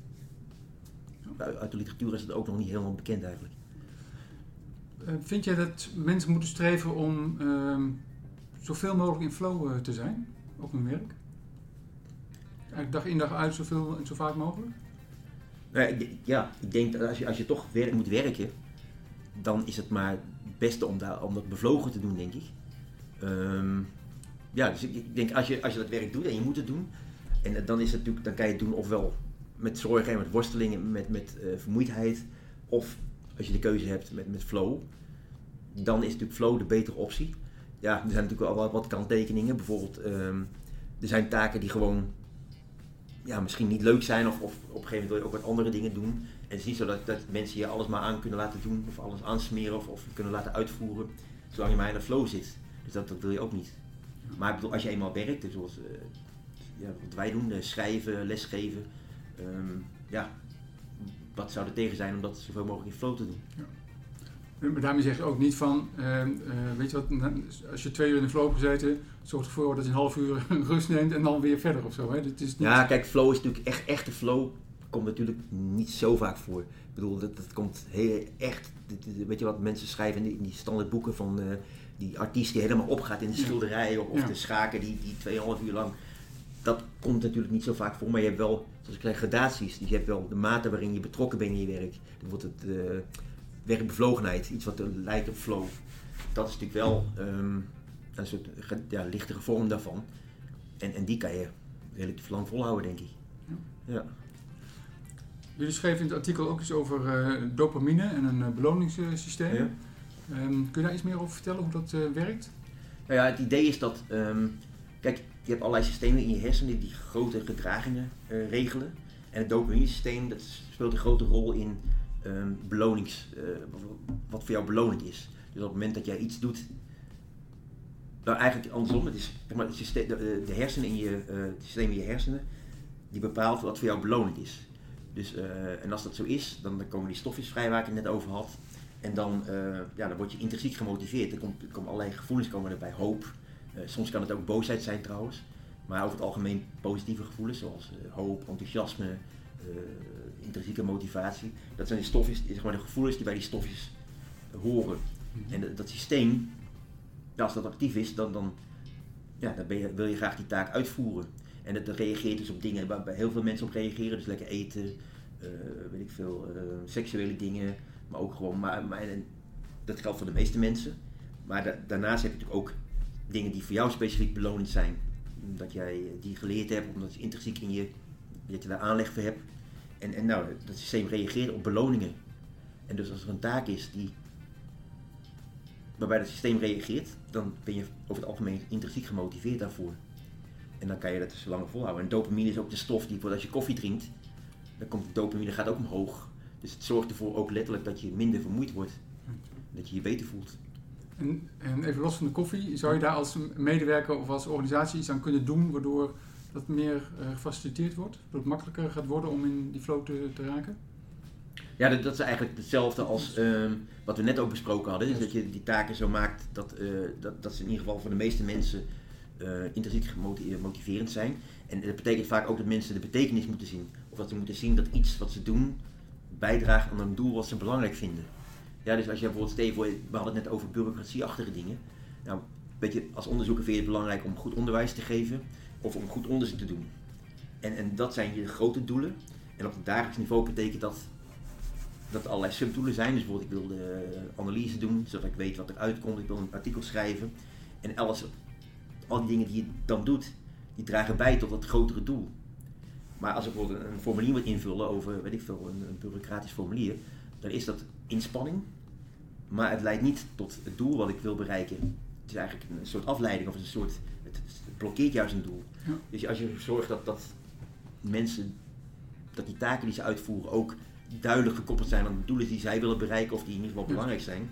uit de literatuur is het ook nog niet helemaal bekend eigenlijk. Eh, vind jij dat mensen moeten streven om ehm, zoveel mogelijk in flow eh, te zijn op hun werk? Eigenlijk dag in dag uit zoveel en zo vaak mogelijk? Nou ja, ik, denk- dat als je, als je toch werk, moet werken, dan is het maar het beste om, daar, om dat bevlogen te doen, denk ik. Ehm, ja, dus ik, ik denk als je, als je dat werk doet en je moet het doen, en dan, is het natuurlijk, dan kan je het doen ofwel met zorgen en met worstelingen, met, met eh, vermoeidheid, of als je de keuze hebt met, met flow, dan is natuurlijk flow de betere optie. Ja, er zijn natuurlijk al wat, wat kanttekeningen. Bijvoorbeeld, ehm, er zijn taken die gewoon ja, misschien niet leuk zijn of, of op een gegeven moment wil je ook wat andere dingen doen. En het is niet zo dat, dat mensen je alles maar aan kunnen laten doen of alles aansmeren of, of kunnen laten uitvoeren, zolang je maar in een flow zit. Dus dat, dat wil je ook niet. Maar ik bedoel, als je eenmaal werkt, dus zoals eh, ja, wat wij doen, eh, schrijven, lesgeven, ehm, ja, wat zou er tegen zijn om dat zoveel mogelijk in flow te doen? Maar daarmee zeg je ook niet van, ehm, eh, weet je wat, als je twee uur in de flow hebt gezeten, zorg ervoor dat je een half uur [laughs] rust neemt en dan weer verder of zo. Hè? Dit is niet, Ja, kijk, flow is natuurlijk echt, echte flow komt natuurlijk niet zo vaak voor. Ik bedoel, dat, dat komt heel echt, weet je wat mensen schrijven in die, standaardboeken van eh, die artiest die helemaal opgaat in de Ja. schilderij of, of Ja. de schaker die, die 2,5 uur lang. Dat komt natuurlijk niet zo vaak voor, maar je hebt wel, zoals ik zei, gradaties. Dus je hebt wel de mate waarin je betrokken bent in je werk. Bijvoorbeeld het eh, werkbevlogenheid, iets wat lijkt op flow. Dat is natuurlijk wel ehm, een soort ja, lichtere vorm daarvan. En, en die kan je relatief lang volhouden, denk ik. Ja. Jullie schreven in het artikel ook iets over eh, dopamine en een eh, beloningssysteem. Ja. Ehm, kun je daar iets meer over vertellen hoe dat werkt? Nou ja, het idee is dat, ehm, kijk, je hebt allerlei systemen in je hersenen die grote gedragingen eh, regelen. En het dopamine-systeem dat speelt een grote rol in ehm, belonings, eh, wat voor jou belonend is. Dus op het moment dat jij iets doet Nou, eigenlijk andersom. Het is, zeg maar, systeem, de, de hersenen in je, het systeem in je hersenen, die bepaalt wat voor jou belonend is. Dus, en als dat zo is, dan, komen die stofjes vrij waar ik het net over had. En dan, ja, dan word je intrinsiek gemotiveerd. Er, komt, komen allerlei gevoelens komen erbij. Hoop. Soms kan het ook boosheid zijn trouwens. Maar over het algemeen positieve gevoelens zoals hoop, enthousiasme, intrinsieke motivatie. Dat zijn die stofjes, zeg maar de gevoelens die bij die stofjes horen. En dat, dat systeem, ja, als dat actief is, dan, dan, ja, dan ben je, wil je graag die taak uitvoeren. En het reageert dus op dingen waar heel veel mensen op reageren. Dus lekker eten, uh, weet ik veel, uh, seksuele dingen. Maar ook gewoon, maar, maar dat geldt voor de meeste mensen. Maar da, daarnaast heb je natuurlijk ook dingen die voor jou specifiek belonend zijn. Dat jij die geleerd hebt, omdat je intrinsiek in je, dat je daar aanleg voor hebt. En, en nou, dat systeem reageert op beloningen. En dus als er een taak is die waarbij het systeem reageert, dan ben je over het algemeen intrinsiek gemotiveerd daarvoor. En dan kan je dat dus langer volhouden. En dopamine is ook de stof die, als je koffie drinkt, dan komt dopamine gaat ook omhoog. Dus het zorgt ervoor ook letterlijk dat je minder vermoeid wordt. Dat je je beter voelt. En, en even los van de koffie, zou je daar als medewerker of als organisatie iets aan kunnen doen waardoor dat meer uh, gefaciliteerd wordt? Dat het makkelijker gaat worden om in die flow te, te raken? Ja, dat, dat, is eigenlijk hetzelfde als uh, wat we net ook besproken hadden. Dus dat je die taken zo maakt dat, uh, dat, dat ze in ieder geval voor de meeste mensen uh, intrinsiek motiverend zijn. En dat betekent vaak ook dat mensen de betekenis moeten zien. Of dat ze moeten zien dat iets wat ze doen bijdraagt aan een doel wat ze belangrijk vinden. Ja, dus als je bijvoorbeeld, voor, we hadden het net over bureaucratieachtige dingen. Nou, weet je, als onderzoeker vind je het belangrijk om goed onderwijs te geven of om goed onderzoek te doen. En, en dat zijn je grote doelen. En op het dagelijks niveau betekent dat dat er allerlei subdoelen zijn. Dus bijvoorbeeld ik wil de analyse doen, zodat ik weet wat er uitkomt. Ik wil een artikel schrijven. En alles, al die dingen die je dan doet, die dragen bij tot dat grotere doel. Maar als ik bijvoorbeeld een formulier moet invullen over, weet ik veel, een bureaucratisch formulier, dan is dat inspanning. Maar het leidt niet tot het doel wat ik wil bereiken. Het is eigenlijk een soort afleiding of een soort, het, blokkeert juist een doel. Ja. Dus als je zorgt dat, dat mensen, dat die taken die ze uitvoeren ook duidelijk gekoppeld zijn aan de doelen die zij willen bereiken of die in ieder geval belangrijk zijn,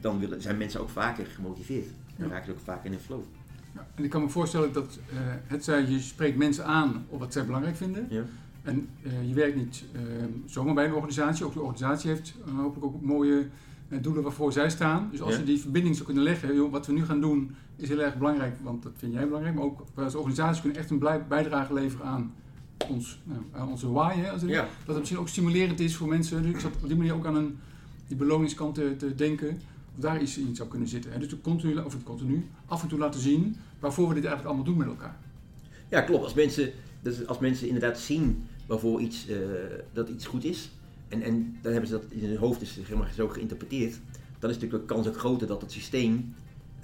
dan willen, zijn mensen ook vaker gemotiveerd. Dan raken ze ook vaker in de flow. Ja, en ik kan me voorstellen dat uh, het zij, je spreekt mensen aan op wat zij belangrijk vinden. En uh, je werkt niet uh, zomaar bij een organisatie. Ook de organisatie heeft hopelijk ook mooie doelen waarvoor zij staan. Dus als ja. je die verbinding zou kunnen leggen, joh, wat we nu gaan doen is heel erg belangrijk, want dat vind jij belangrijk. Maar ook wij als organisatie kunnen echt een bijdrage leveren aan ons, nou, onze why. Hè, als Dat het misschien ook stimulerend is voor mensen. Dus ik zat op die manier ook aan een, die beloningskant te, te denken. Of daar iets in zou kunnen zitten. Hè. Dus continu, of continu af en toe laten zien waarvoor we dit eigenlijk allemaal doen met elkaar. Ja, klopt. Als mensen, dus als mensen inderdaad zien waarvoor iets, uh, dat iets goed is. En, en dan hebben ze dat in hun hoofd dus, zeg maar, zo geïnterpreteerd. Dan is natuurlijk de kans ook groter dat het systeem,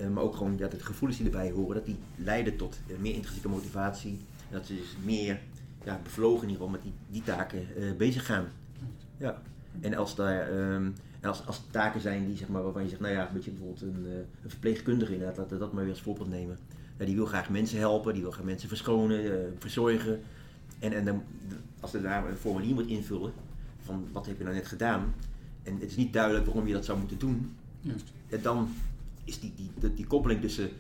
uh, maar ook gewoon ja, de gevoelens die erbij horen, dat die leiden tot uh, meer intrinsieke motivatie. En dat ze dus meer ja, bevlogen in ieder geval met die, die taken bezig gaan. Ja. En als daar um, als, als taken zijn die zeg maar, waarvan je zegt, nou ja, bijvoorbeeld een, een verpleegkundige inderdaad, laten we dat maar weer als voorbeeld nemen. Ja, die wil graag mensen helpen, die wil graag mensen verschonen, verzorgen. En, en dan, als er daar een formulier moet invullen van wat heb je nou net gedaan, en het is niet duidelijk waarom je dat zou moeten doen, Juist. Ja, dan is die, die, die, die koppeling tussen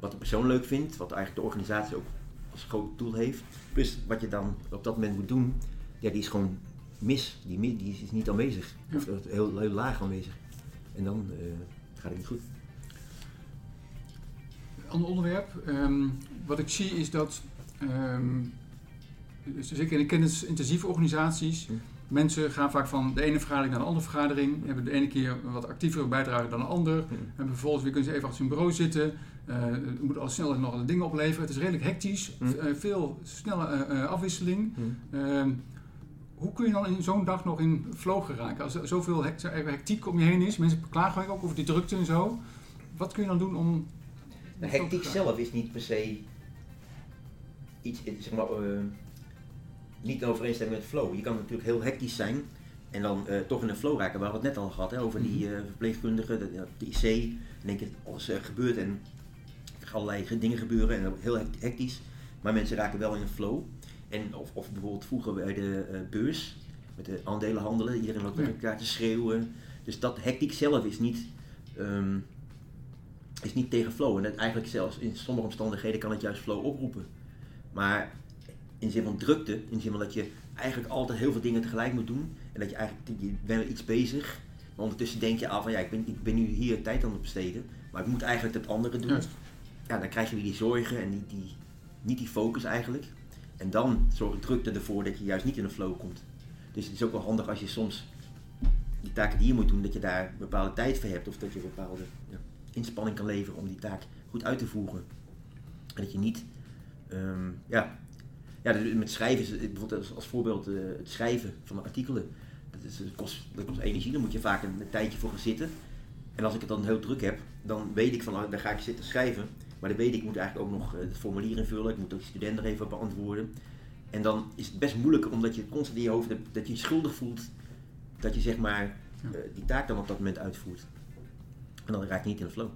wat de persoon leuk vindt, wat eigenlijk de organisatie ook als groot doel heeft. Plus wat je dan op dat moment moet doen, ja, die is gewoon mis. Die, die is niet aanwezig. Of heel, heel laag aanwezig. En dan uh, gaat het niet goed. Ander onderwerp. Um, wat ik zie is dat, um, zeker in de kennisintensieve organisaties, mensen gaan vaak van de ene vergadering naar de andere vergadering, hebben de ene keer een wat actievere bijdrage dan de ander, en vervolgens weer kunnen ze even achter hun bureau zitten, uh, het moet al snel nog dingen opleveren. Het is redelijk hectisch, uh, veel snelle uh, afwisseling. Hm. Ehm, hoe kun je dan in zo'n dag nog in flow geraken? Als er zoveel hectiek om je heen is, mensen klagen ook over die drukte en zo. Wat kun je dan doen om. De hectiek zelf is niet per se iets, zeg maar, niet in overeenstemming met flow. Je kan natuurlijk heel hectisch zijn en dan toch in een flow raken. We hadden het net al gehad hè, over die uh, verpleegkundige, de, de IC. En denk je, alles gebeurt en allerlei dingen gebeuren en heel hectisch. Maar mensen raken wel in een flow. En of, of bijvoorbeeld vroeger bij de beurs, met de aandelen handelen, iedereen loopt met elkaar te schreeuwen. Dus dat hectiek zelf is niet, um, is niet tegen flow. En het eigenlijk zelfs in sommige omstandigheden kan het juist flow oproepen. Maar in de zin van drukte, in de zin van dat je eigenlijk altijd heel veel dingen tegelijk moet doen. En dat je eigenlijk, je bent iets bezig. Maar ondertussen denk je al van ja, ik ben, ik ben nu hier tijd aan het besteden. Maar ik moet eigenlijk het andere doen. Ja, dan krijg je weer die zorgen en die, die, niet die focus eigenlijk. En dan zorgt drukte ervoor dat je juist niet in een flow komt. Dus het is ook wel handig als je soms die taken die je moet doen, dat je daar een bepaalde tijd voor hebt. Of dat je een bepaalde ja, inspanning kan leveren om die taak goed uit te voeren. En dat je niet, ehm, ja, ja, met schrijven, bijvoorbeeld als, voorbeeld eh, het schrijven van artikelen. Dat, is, dat, kost, dat kost energie, daar moet je vaak een, een tijdje voor gaan zitten. En als ik het dan heel druk heb, dan weet ik van, oh, dan ga ik zitten schrijven. Maar dan weet ik, ik moet eigenlijk ook nog eh, het formulier invullen, ik moet ook de student er even beantwoorden. En dan is het best moeilijk, omdat je constant in je hoofd hebt, dat je je schuldig voelt dat je zeg maar Ja. eh, die taak dan op dat moment uitvoert. En dan raak je niet in de flow.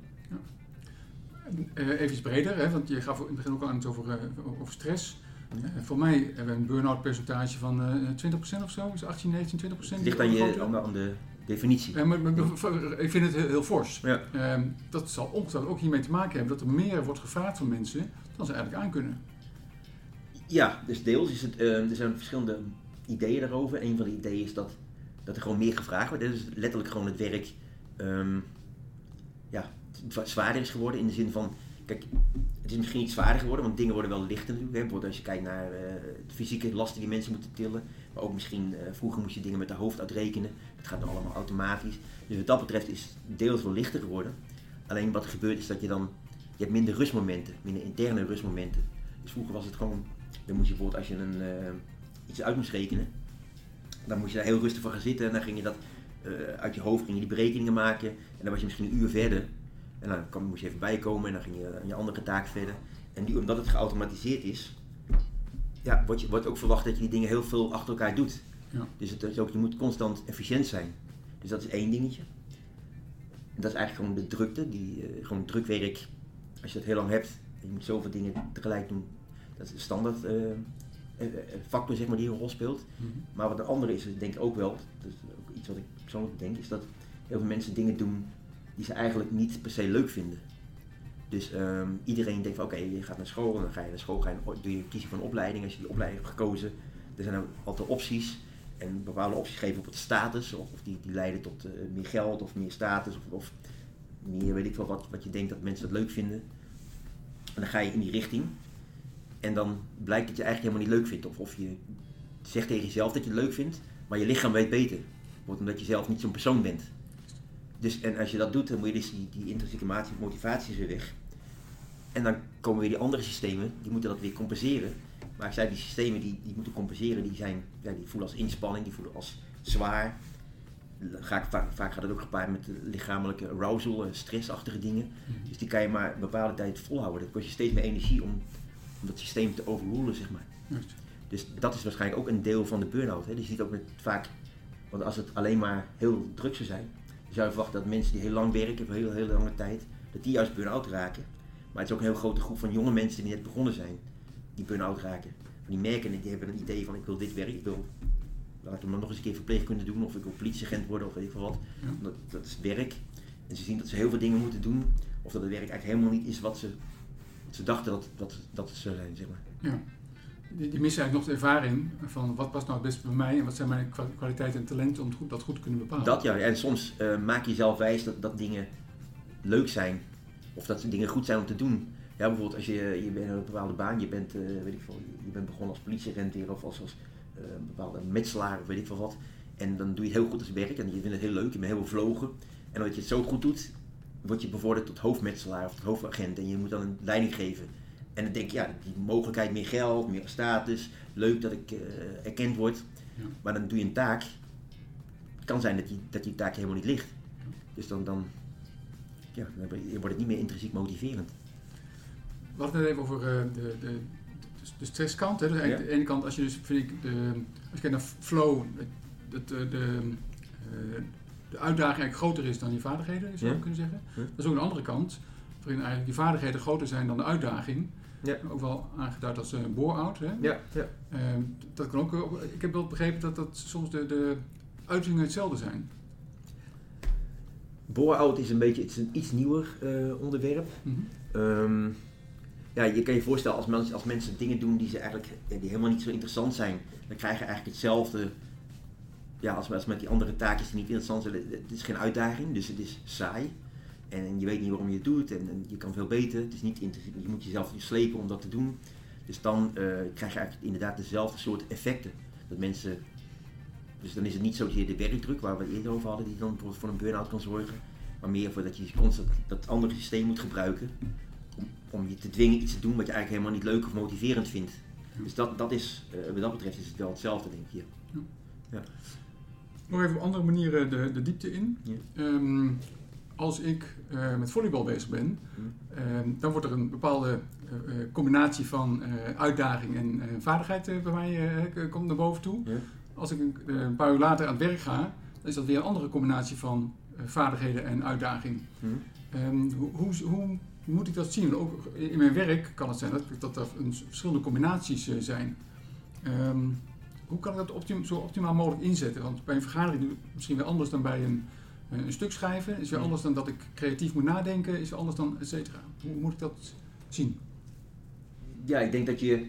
Eh, even iets breder, hè, want je gaf in het begin ook al aan het over, over stress. Eh, voor mij hebben we een burn-out percentage van eh 20% of zo, is 18, 19, 20%. Het ligt aan, je, aan, de, aan de definitie. Ja, maar, maar- maar- ik vind het heel, heel fors. Ja. Ehm, dat zal ongetwijfeld ook hiermee te maken hebben dat er meer wordt gevraagd van mensen dan ze eigenlijk aankunnen. Ja, dus deels is het, eh, er zijn verschillende ideeën daarover. Een van de ideeën is dat, dat er gewoon meer gevraagd wordt. Dit is letterlijk gewoon het werk ehm, ja, zwa- zwaarder is geworden in de zin van, kijk, het is misschien niet zwaarder geworden, want dingen worden wel lichter. Hè. Bijvoorbeeld als je kijkt naar eh, de fysieke lasten die mensen moeten tillen. Maar ook misschien, eh, vroeger moest je dingen met de hoofd uitrekenen. Dat gaat nu allemaal automatisch. Dus wat dat betreft is het deels wel lichter geworden. Alleen wat er gebeurt is dat je dan, je hebt minder rustmomenten, minder interne rustmomenten. Dus vroeger was het gewoon, dan moest je bijvoorbeeld als je een, eh, iets uit moest rekenen, dan moest je daar heel rustig voor gaan zitten en dan ging je dat uit je hoofd, ging je die berekeningen maken en dan was je misschien een uur verder. En dan kwam, moest je even bijkomen en dan ging je aan je andere taak verder. En nu, omdat het geautomatiseerd is, ja, wordt, je, wordt ook verwacht dat je die dingen heel veel achter elkaar doet. Ja. Dus het is ook, je moet constant efficiënt zijn. Dus dat is één dingetje. En dat is eigenlijk gewoon de drukte, die, eh, gewoon drukwerk. Als je het heel lang hebt je moet zoveel dingen tegelijk doen, dat is een standaard eh, factor zeg maar, die een rol speelt. Maar wat de andere is, denk ik ook wel, dat is ook iets wat ik persoonlijk denk, is dat heel veel mensen dingen doen die ze eigenlijk niet per se leuk vinden. Dus ehm, iedereen denkt van oké, je gaat naar school en dan ga je naar school, ga je, doe je kiezen voor een opleiding. Als je die opleiding hebt gekozen, er zijn altijd opties. En bepaalde opties geven op het status, of, of die, die leiden tot eh, meer geld of meer status, of, of meer weet ik veel wat, wat je denkt dat mensen dat leuk vinden. En dan ga je in die richting. En dan blijkt dat je eigenlijk helemaal niet leuk vindt. Of, of je zegt tegen jezelf dat je het leuk vindt, maar je lichaam weet beter. Wordt omdat je zelf niet zo'n persoon bent. Dus, en als je dat doet, dan moet je dus die, die intrinsieke motivatie is weer weg. En dan komen weer die andere systemen, die moeten dat weer compenseren. Maar ik zei, die systemen die, die moeten compenseren, die, zijn, ja, die voelen als inspanning, die voelen als zwaar. Ga ik, vaak, vaak gaat het ook gepaard met lichamelijke arousal, stressachtige dingen. Dus die kan je maar een bepaalde tijd volhouden. Dat kost je steeds meer energie om, om dat systeem te overrulen, zeg maar. Dus dat is waarschijnlijk ook een deel van de burn-out. Hè. Dus je ziet ook met vaak, want als het alleen maar heel druk zou zijn, zou je verwachten dat mensen die heel lang werken, voor heel, heel lange tijd, dat die juist burn-out raken. Maar het is ook een heel grote groep van jonge mensen die net begonnen zijn, die burn-out raken. Die merken en die hebben een idee van ik wil dit werk, ik wil, laat ik hem nog eens een keer verpleegkunde doen, of ik wil politieagent worden, of weet ik veel wat. Ja. Dat, dat is werk. En ze zien dat ze heel veel dingen moeten doen, of dat het werk eigenlijk helemaal niet is wat ze, wat ze dachten dat, dat, dat het zou zijn, zeg maar. Ja. Die, die missen eigenlijk nog de ervaring van wat past nou het beste bij mij en wat zijn mijn kwa- kwaliteiten en talenten om dat goed te kunnen bepalen. Dat ja, en soms eh, maak je jezelf wijs dat, dat dingen leuk zijn. Of dat dingen goed zijn om te doen. Ja, bijvoorbeeld als je, je bent een bepaalde baan, je bent, eh, weet ik veel, je bent begonnen als politieagent hier of als, als eh, een bepaalde metselaar of weet ik veel wat. En dan doe je het heel goed als werk en je vindt het heel leuk, je bent heel bevlogen. En omdat je het zo goed doet, word je bevorderd tot hoofdmetselaar of tot hoofdagent. En je moet dan een leiding geven. En dan denk je, ja, die mogelijkheid, meer geld, meer status, leuk dat ik eh, erkend word. Ja. Maar dan doe je een taak. Het kan zijn dat die, dat die taak helemaal niet ligt. Dus dan, dan, ja, dan wordt het niet meer intrinsiek motiverend. We hadden het even over eh, de, de, de stresskant. Hè. Dus Ja. de ene kant, als je dus, vind ik, de, als je kijkt naar flow, dat de, de, eh, de uitdaging eigenlijk groter is dan die vaardigheden, zou je Ja. kunnen zeggen. Dat is ook een andere kant, waarin eigenlijk die vaardigheden groter zijn dan de uitdaging. Ja. Ook wel aangeduid als een bore-out. Hè. Ja, ja. Ehm, dat kan ook, ook- ik heb wel begrepen dat, dat soms de, de uitingen hetzelfde zijn. Bore-out is een beetje het is een iets nieuwer eh, onderwerp. Mhm. Ehm, ja, je kan je voorstellen als mensen, als mensen dingen doen die, ze eigenlijk, die helemaal niet zo interessant zijn, dan krijg je eigenlijk hetzelfde ja, als, als met die andere taakjes die niet interessant zijn. Het is geen uitdaging, dus het is saai. En je weet niet waarom je het doet en, en je kan veel beter. Het is niet je moet jezelf slepen om dat te doen. Dus dan eh, krijg je eigenlijk inderdaad dezelfde soort effecten. Dat mensen, dus dan is het niet zozeer de werkdruk waar we het eerder over hadden, die dan bijvoorbeeld voor een burn-out kan zorgen. Maar meer voor dat je constant dat andere systeem moet gebruiken om, om je te dwingen iets te doen wat je eigenlijk helemaal niet leuk of motiverend vindt. Dus dat, dat is, eh, wat dat betreft is het wel hetzelfde denk ik. Ja. Nog even op andere manieren de, de diepte in. Ja. Ehm, als ik eh, met volleybal bezig ben, Hm. ehm, dan wordt er een bepaalde eh, eh, combinatie van uitdaging en vaardigheid bij mij komt naar boven toe. Ja. Als ik een, paar uur later aan het werk ga, dan is dat weer een andere combinatie van vaardigheden en uitdaging. Hm. Ehm, hoe, hoe, hoe moet ik dat zien? Ook in mijn werk kan het zijn dat, dat er een, verschillende combinaties zijn. Ehm, hoe kan ik dat optim- zo optimaal mogelijk inzetten? Want bij een vergadering doe ik het misschien weer anders dan bij een, een stuk schrijven. Is weer anders dan dat ik creatief moet nadenken. Is weer anders dan et cetera. Hoe moet ik dat zien? Ja, ik denk dat je je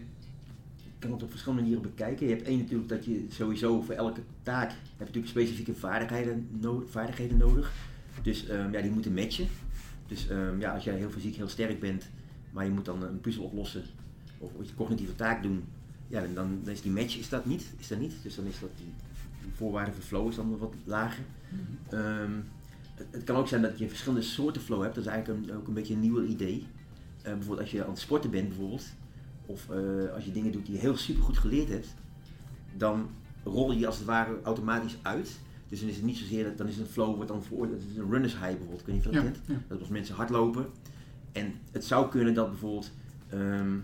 kan het op verschillende manieren bekijken. Je hebt één natuurlijk dat je sowieso voor elke taak heb je natuurlijk specifieke vaardigheden, vaardigheden nodig. Dus ehm, ja, die moeten matchen. Dus ehm, ja, als jij heel fysiek heel sterk bent, maar je moet dan een puzzel oplossen of je cognitieve taak doen, ja, dan, dan, is die match is dat niet. Is dat niet. Dus dan is dat die voorwaarde voor flow is dan wat lager. Ehm, het, het kan ook zijn dat je verschillende soorten flow hebt. Dat is eigenlijk een, ook een beetje een nieuw idee. Eh, bijvoorbeeld als je aan het sporten bent bijvoorbeeld, of eh, als je dingen doet die je heel super goed geleerd hebt, dan rol je als het ware automatisch uit. Dus dan is het niet zozeer dat dan is een flow wordt dan veroordeeld. Dat is een runners high bijvoorbeeld. Ik weet niet of je dat Ja, kent. ja. Dat als mensen hardlopen. En het zou kunnen dat bijvoorbeeld ehm,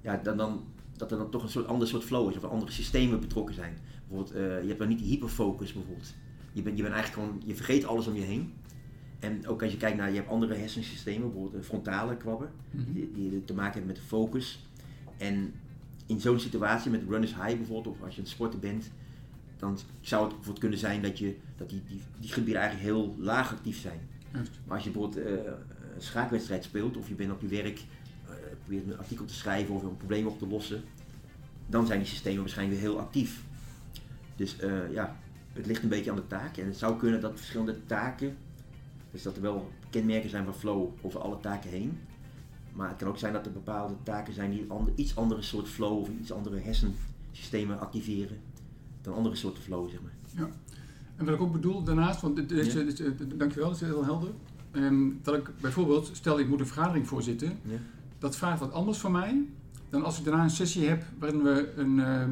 ja, dan, dan, dat er dan toch een soort ander soort flow is of andere systemen betrokken zijn. Bijvoorbeeld, eh, je hebt dan niet die hyperfocus bijvoorbeeld. Je bent, je bent eigenlijk gewoon, je vergeet alles om je heen. En ook als je kijkt naar, je hebt andere hersensystemen, bijvoorbeeld de frontale kwabben, Mhm. die, die te maken hebben met de focus. En in zo'n situatie met runners high bijvoorbeeld, of als je aan het sporten bent, dan zou het bijvoorbeeld kunnen zijn dat, je, dat die, die, die gebieden eigenlijk heel laag actief zijn. Maar als je bijvoorbeeld eh, een schaakwedstrijd speelt of je bent op je werk, probeert een artikel te schrijven of een probleem op te lossen, dan zijn die systemen waarschijnlijk weer heel actief. Dus eh, ja, het ligt een beetje aan de taak en het zou kunnen dat verschillende taken, dus dat er wel kenmerken zijn van flow over alle taken heen. Maar het kan ook zijn dat er bepaalde taken zijn die een iets andere soort flow of iets andere hersensystemen activeren dan andere soorten flow, zeg maar. En wat ik ook bedoel daarnaast, want dit, dit, Ja. dit- dit- dankjewel, dat is heel helder. Ehm, dat ik bijvoorbeeld, stel ik moet een vergadering voorzitten, Ja. Dat vraagt wat anders van mij dan als ik daarna een sessie heb waarin we een, ehm,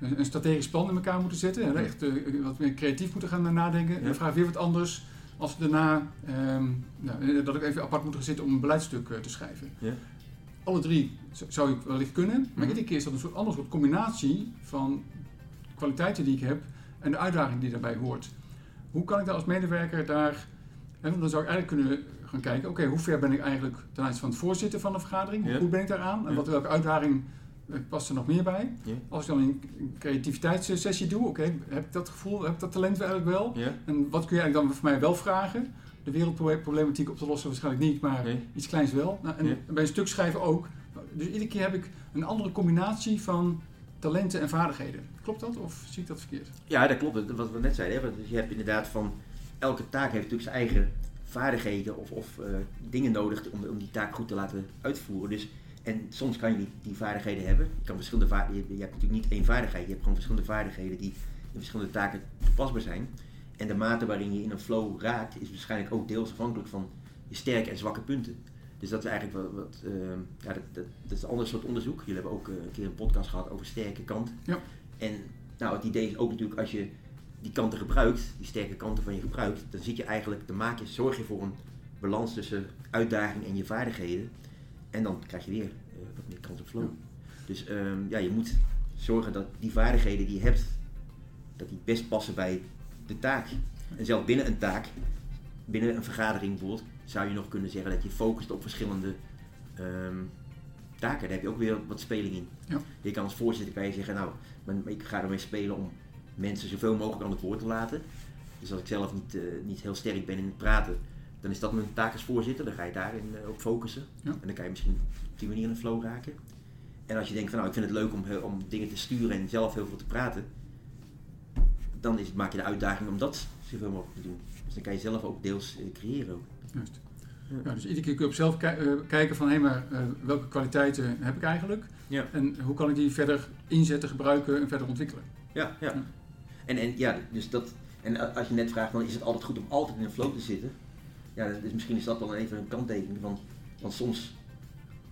een, strategisch plan in elkaar moeten zetten. En echt eh, wat meer creatief moeten gaan nadenken. En dat vraagt weer wat anders als daarna, ehm, nou, dat ik even apart moet gaan zitten om een beleidstuk eh, te schrijven. Ja. Alle drie zou ik wellicht kunnen, maar Mhm. iedere keer is dat een soort ander soort combinatie van kwaliteiten die ik heb en de uitdaging die daarbij hoort. Hoe kan ik daar als medewerker daar, hè, dan zou ik eigenlijk kunnen gaan kijken, oké, hoe ver ben ik eigenlijk ten aanzien van het voorzitten van de vergadering? Hoe goed ben ik daaraan? En Ja. wat, welke uitdaging eh, past er nog meer bij? Ja. Als ik dan een creativiteitssessie doe, oké, heb ik dat gevoel, heb ik dat talent eigenlijk wel? Ja. En wat kun je eigenlijk dan voor mij wel vragen? De wereldproblematiek op te lossen waarschijnlijk niet, maar Nee. iets kleins wel. Nou, en Ja. bij een stuk schrijven ook. Dus iedere keer heb ik een andere combinatie van talenten en vaardigheden. Klopt dat of zie ik dat verkeerd? Ja, dat klopt. Dat- Wat we net zeiden. Hè? Want je hebt inderdaad van elke taak heeft natuurlijk zijn eigen vaardigheden of, of eh, dingen nodig om, om die taak goed te laten uitvoeren. Dus, en soms kan je die, die vaardigheden hebben. Je, kan verschillende je, je hebt natuurlijk niet één vaardigheid. Je hebt gewoon verschillende vaardigheden die in verschillende taken toepasbaar zijn. En de mate waarin je in een flow raakt is waarschijnlijk ook deels afhankelijk van je sterke en zwakke punten. Dus dat is eigenlijk wat, wat ehm, ja, dat, dat, dat is een ander soort onderzoek. Jullie hebben ook eh, een keer een podcast gehad over sterke kant. Ja. En nou, het idee is ook natuurlijk als je die kanten gebruikt, die sterke kanten van je gebruikt, dan zit je eigenlijk, dan maak je, zorg je voor een balans tussen uitdaging en je vaardigheden. En dan krijg je weer eh, wat meer kans op flow. Ja. Dus ehm, ja, je moet zorgen dat die vaardigheden die je hebt, dat die best passen bij de taak. En zelfs binnen een taak, binnen een vergadering bijvoorbeeld, zou je nog kunnen zeggen dat je focust op verschillende ehm, taken. Daar heb je ook weer wat speling in. Ja. Je kan als voorzitter kan je zeggen, nou, ik ga ermee spelen om mensen zoveel mogelijk aan het woord te laten. Dus als ik zelf niet, eh, niet heel sterk ben in het praten, dan is dat mijn taak als voorzitter. Dan ga je daarin uh, op focussen. Ja. En dan kan je misschien op die manier in de flow raken. En als je denkt van nou, ik vind het leuk om, heel- om dingen te sturen en zelf heel veel te praten, dan is maak je de uitdaging om dat zoveel mogelijk te doen. Dus dan kan je zelf ook deels eh, creëren. Ook. Juist. Ja. Dus iedere keer kun je op zelf ki- eh, kijken van hé, maar eh, welke kwaliteiten heb ik eigenlijk? Ja. En hoe kan ik die verder inzetten, gebruiken en verder ontwikkelen? Ja, ja. En, en ja, dus dat. En als je net vraagt, dan is het altijd goed om altijd in een flow te zitten. Ja, dus misschien is dat dan even een kanttekening van. Want soms,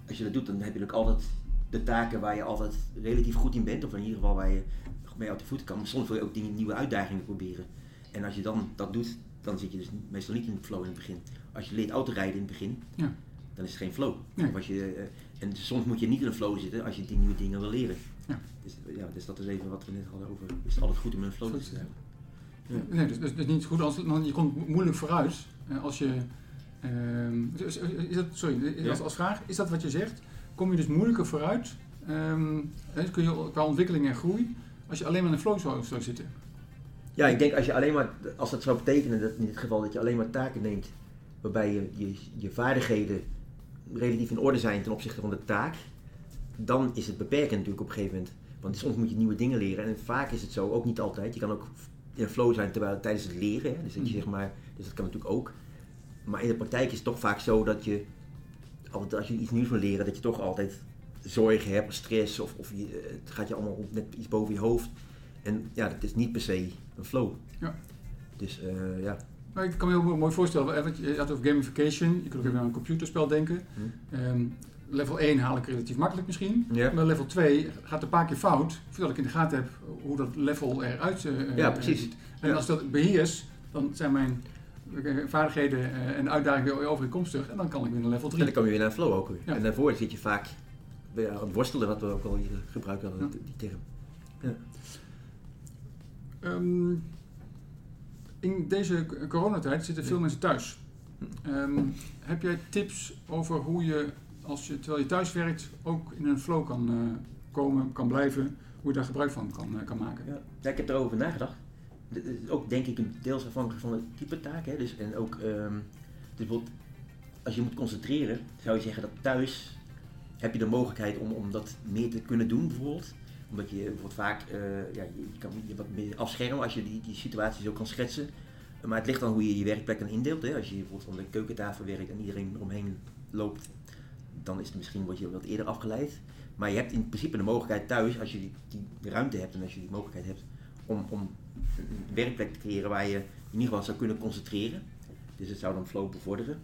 als je dat doet, dan heb je ook altijd de taken waar je altijd relatief goed in bent. Of in ieder geval waar je mee uit de voeten kan. Maar soms wil je ook dingen, nieuwe uitdagingen proberen. En als je dan dat doet, dan zit je dus meestal niet in de flow in het begin. Als je leert autorijden in het begin, Ja. dan is het geen flow. Nee. Of als je, eh, en soms moet je niet in een flow zitten als je die nieuwe dingen wil leren. Ja. Dus, ja, dus dat is even wat we net hadden over. Is het altijd goed om in een flow te zitten? Ja. Nee, dus, dus, dus niet goed als je komt mo- moeilijk vooruit eh, als je. ehm, is, is dat, sorry, Ja. als, als vraag, is dat wat je zegt? Kom je dus moeilijker vooruit? ehm, kun je qua ontwikkeling en groei als je alleen maar in een flow zou, zou zitten? Ja, ik denk als je alleen maar, als dat zou betekenen dat in dit geval dat je alleen maar taken neemt waarbij je, je, je vaardigheden relatief in orde zijn ten opzichte van de taak, dan is het beperkend natuurlijk op een gegeven moment. Want soms moet je nieuwe dingen leren en vaak is het zo, ook niet altijd. Je kan ook in een flow zijn terwijl, tijdens het leren, hè. Dus, dat je, Mhm. zeg maar, dus dat kan natuurlijk ook. Maar in de praktijk is het toch vaak zo dat je, altijd als je iets nieuws wil leren, dat je toch altijd zorgen hebt, stress of, of je, het gaat je allemaal net iets boven je hoofd. En ja, dat is niet per se een flow. Ja. Dus eh, ja. Maar ik kan me heel mooi voorstellen, want je had over gamification, je kunt ook even aan een computerspel denken. Ehm, level 1 haal ik relatief makkelijk misschien. Ja. Maar level 2 gaat een paar keer fout, voordat ik in de gaten heb hoe dat level eruit eh, Ja, eh, precies. ziet. En Ja. als dat beheers, dan zijn mijn eh, vaardigheden eh, en uitdagingen weer overeenkomstig en dan kan ik weer naar level En 3. dan kom je weer naar flow ook weer. Ja. En daarvoor zit je vaak weer aan het worstelen, wat we ook al hier gebruiken Ja. die term. Ehm, in deze coronatijd zitten veel Ja. mensen thuis. Ehm, heb jij tips over hoe je, als je, terwijl je thuis werkt, ook in een flow kan eh, komen, kan blijven, hoe je daar gebruik van kan, eh, kan maken? Ja. ik heb erover nagedacht. Is ook denk ik deels afhankelijk van het type taak. Hè? Dus, en ook, ehm, dus bijvoorbeeld, als je moet concentreren, zou je zeggen dat thuis heb je de mogelijkheid om, om dat meer te kunnen doen bijvoorbeeld. Omdat je bijvoorbeeld vaak, eh, ja, je, kan wat meer afschermen als je die, die situatie zo kan schetsen. Maar het ligt dan hoe je je werkplek dan indeelt. Hè? Als je bijvoorbeeld aan de keukentafel werkt en iedereen eromheen loopt, dan is het misschien word je wat eerder afgeleid. Maar je hebt in principe de mogelijkheid thuis, als je die, die ruimte hebt en als je die mogelijkheid hebt, om, om een werkplek te creëren waar je in ieder geval zou kunnen concentreren. Dus het zou dan flow bevorderen.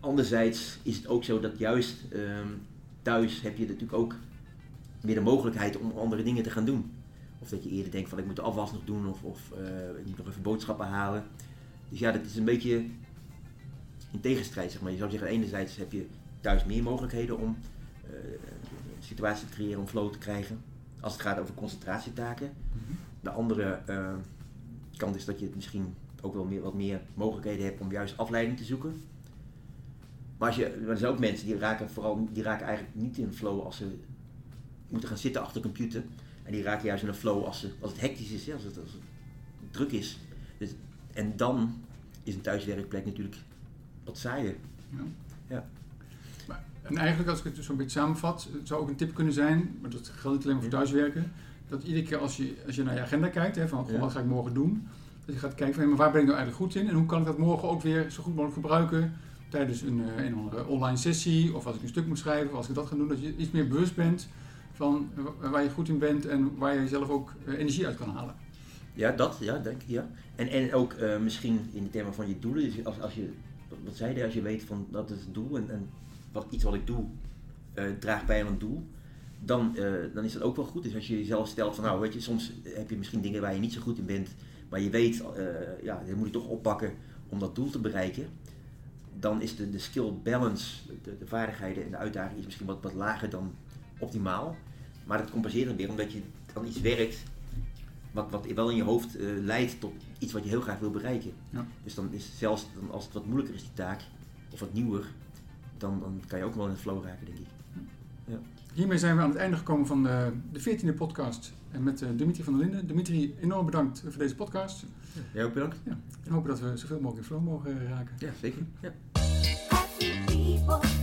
Anderzijds is het ook zo dat juist ehm, thuis heb je natuurlijk ook meer de mogelijkheid om andere dingen te gaan doen. Of dat je eerder denkt van ik moet de afwas nog doen of, of eh, ik moet nog even boodschappen halen. Dus ja, dat is een beetje in tegenstrijd zeg maar. Je zou zeggen enerzijds heb je thuis meer mogelijkheden om een situatie te creëren om flow te krijgen. Als het gaat over concentratietaken. Mhm. De andere eh, kant is dat je misschien ook wel meer, wat meer mogelijkheden hebt om juist afleiding te zoeken. Maar, als je, maar er zijn ook mensen die raken, vooral, die raken eigenlijk niet in flow als ze moeten gaan zitten achter de computer. En die raken juist in een flow als, ze, als het hectisch is, als, het, als het druk is. Dus, en dan is een thuiswerkplek natuurlijk wat saaier. Ja. Ja. En eigenlijk, als ik het zo'n beetje samenvat, het zou ook een tip kunnen zijn, maar dat geldt niet alleen maar voor thuiswerken, dat iedere keer als je, als je naar je agenda kijkt, hè, van goh, wat ga ik morgen doen, dat je gaat kijken van hé, maar waar ben ik nou eigenlijk goed in en hoe kan ik dat morgen ook weer zo goed mogelijk gebruiken tijdens een, eh, een andere online sessie of als ik een stuk moet schrijven of als ik dat ga doen, dat je iets meer bewust bent van eh, wa- waar je goed in bent en waar je zelf ook eh, energie uit kan halen. Ja, dat, ja, denk ik, ja. En, en ook misschien in de termen van je doelen. Dus als, als je, wat- wat zei je, als je weet van dat is het doel en, en wat, iets wat ik doe eh, draagt bij aan een doel, dan, eh, dan is dat ook wel goed. Dus als je jezelf stelt van nou, weet je, soms heb je misschien dingen waar je niet zo goed in bent, maar je weet, eh ja, dat moet je toch oppakken om dat doel te bereiken. Dan is de, de skill balance, de, de vaardigheden en de uitdaging is misschien wat, wat lager dan optimaal. Maar dat compenseert dan weer omdat je dan iets werkt wat, wat wel in je hoofd leidt tot iets wat je heel graag wil bereiken. Ja. Dus dan is zelfs dan als het wat moeilijker is die taak, of wat nieuwer, dan, dan kan je ook wel in de flow raken, denk ik. hiermee zijn we aan het einde gekomen van de, de 14e podcast. En met uh, Dimitri van der Linden. Dimitri, enorm bedankt voor deze podcast. Ja, jij ook bedankt. Ja, en hopen dat we zoveel mogelijk in flow mogen raken. Ja, zeker. Ja. Happy people.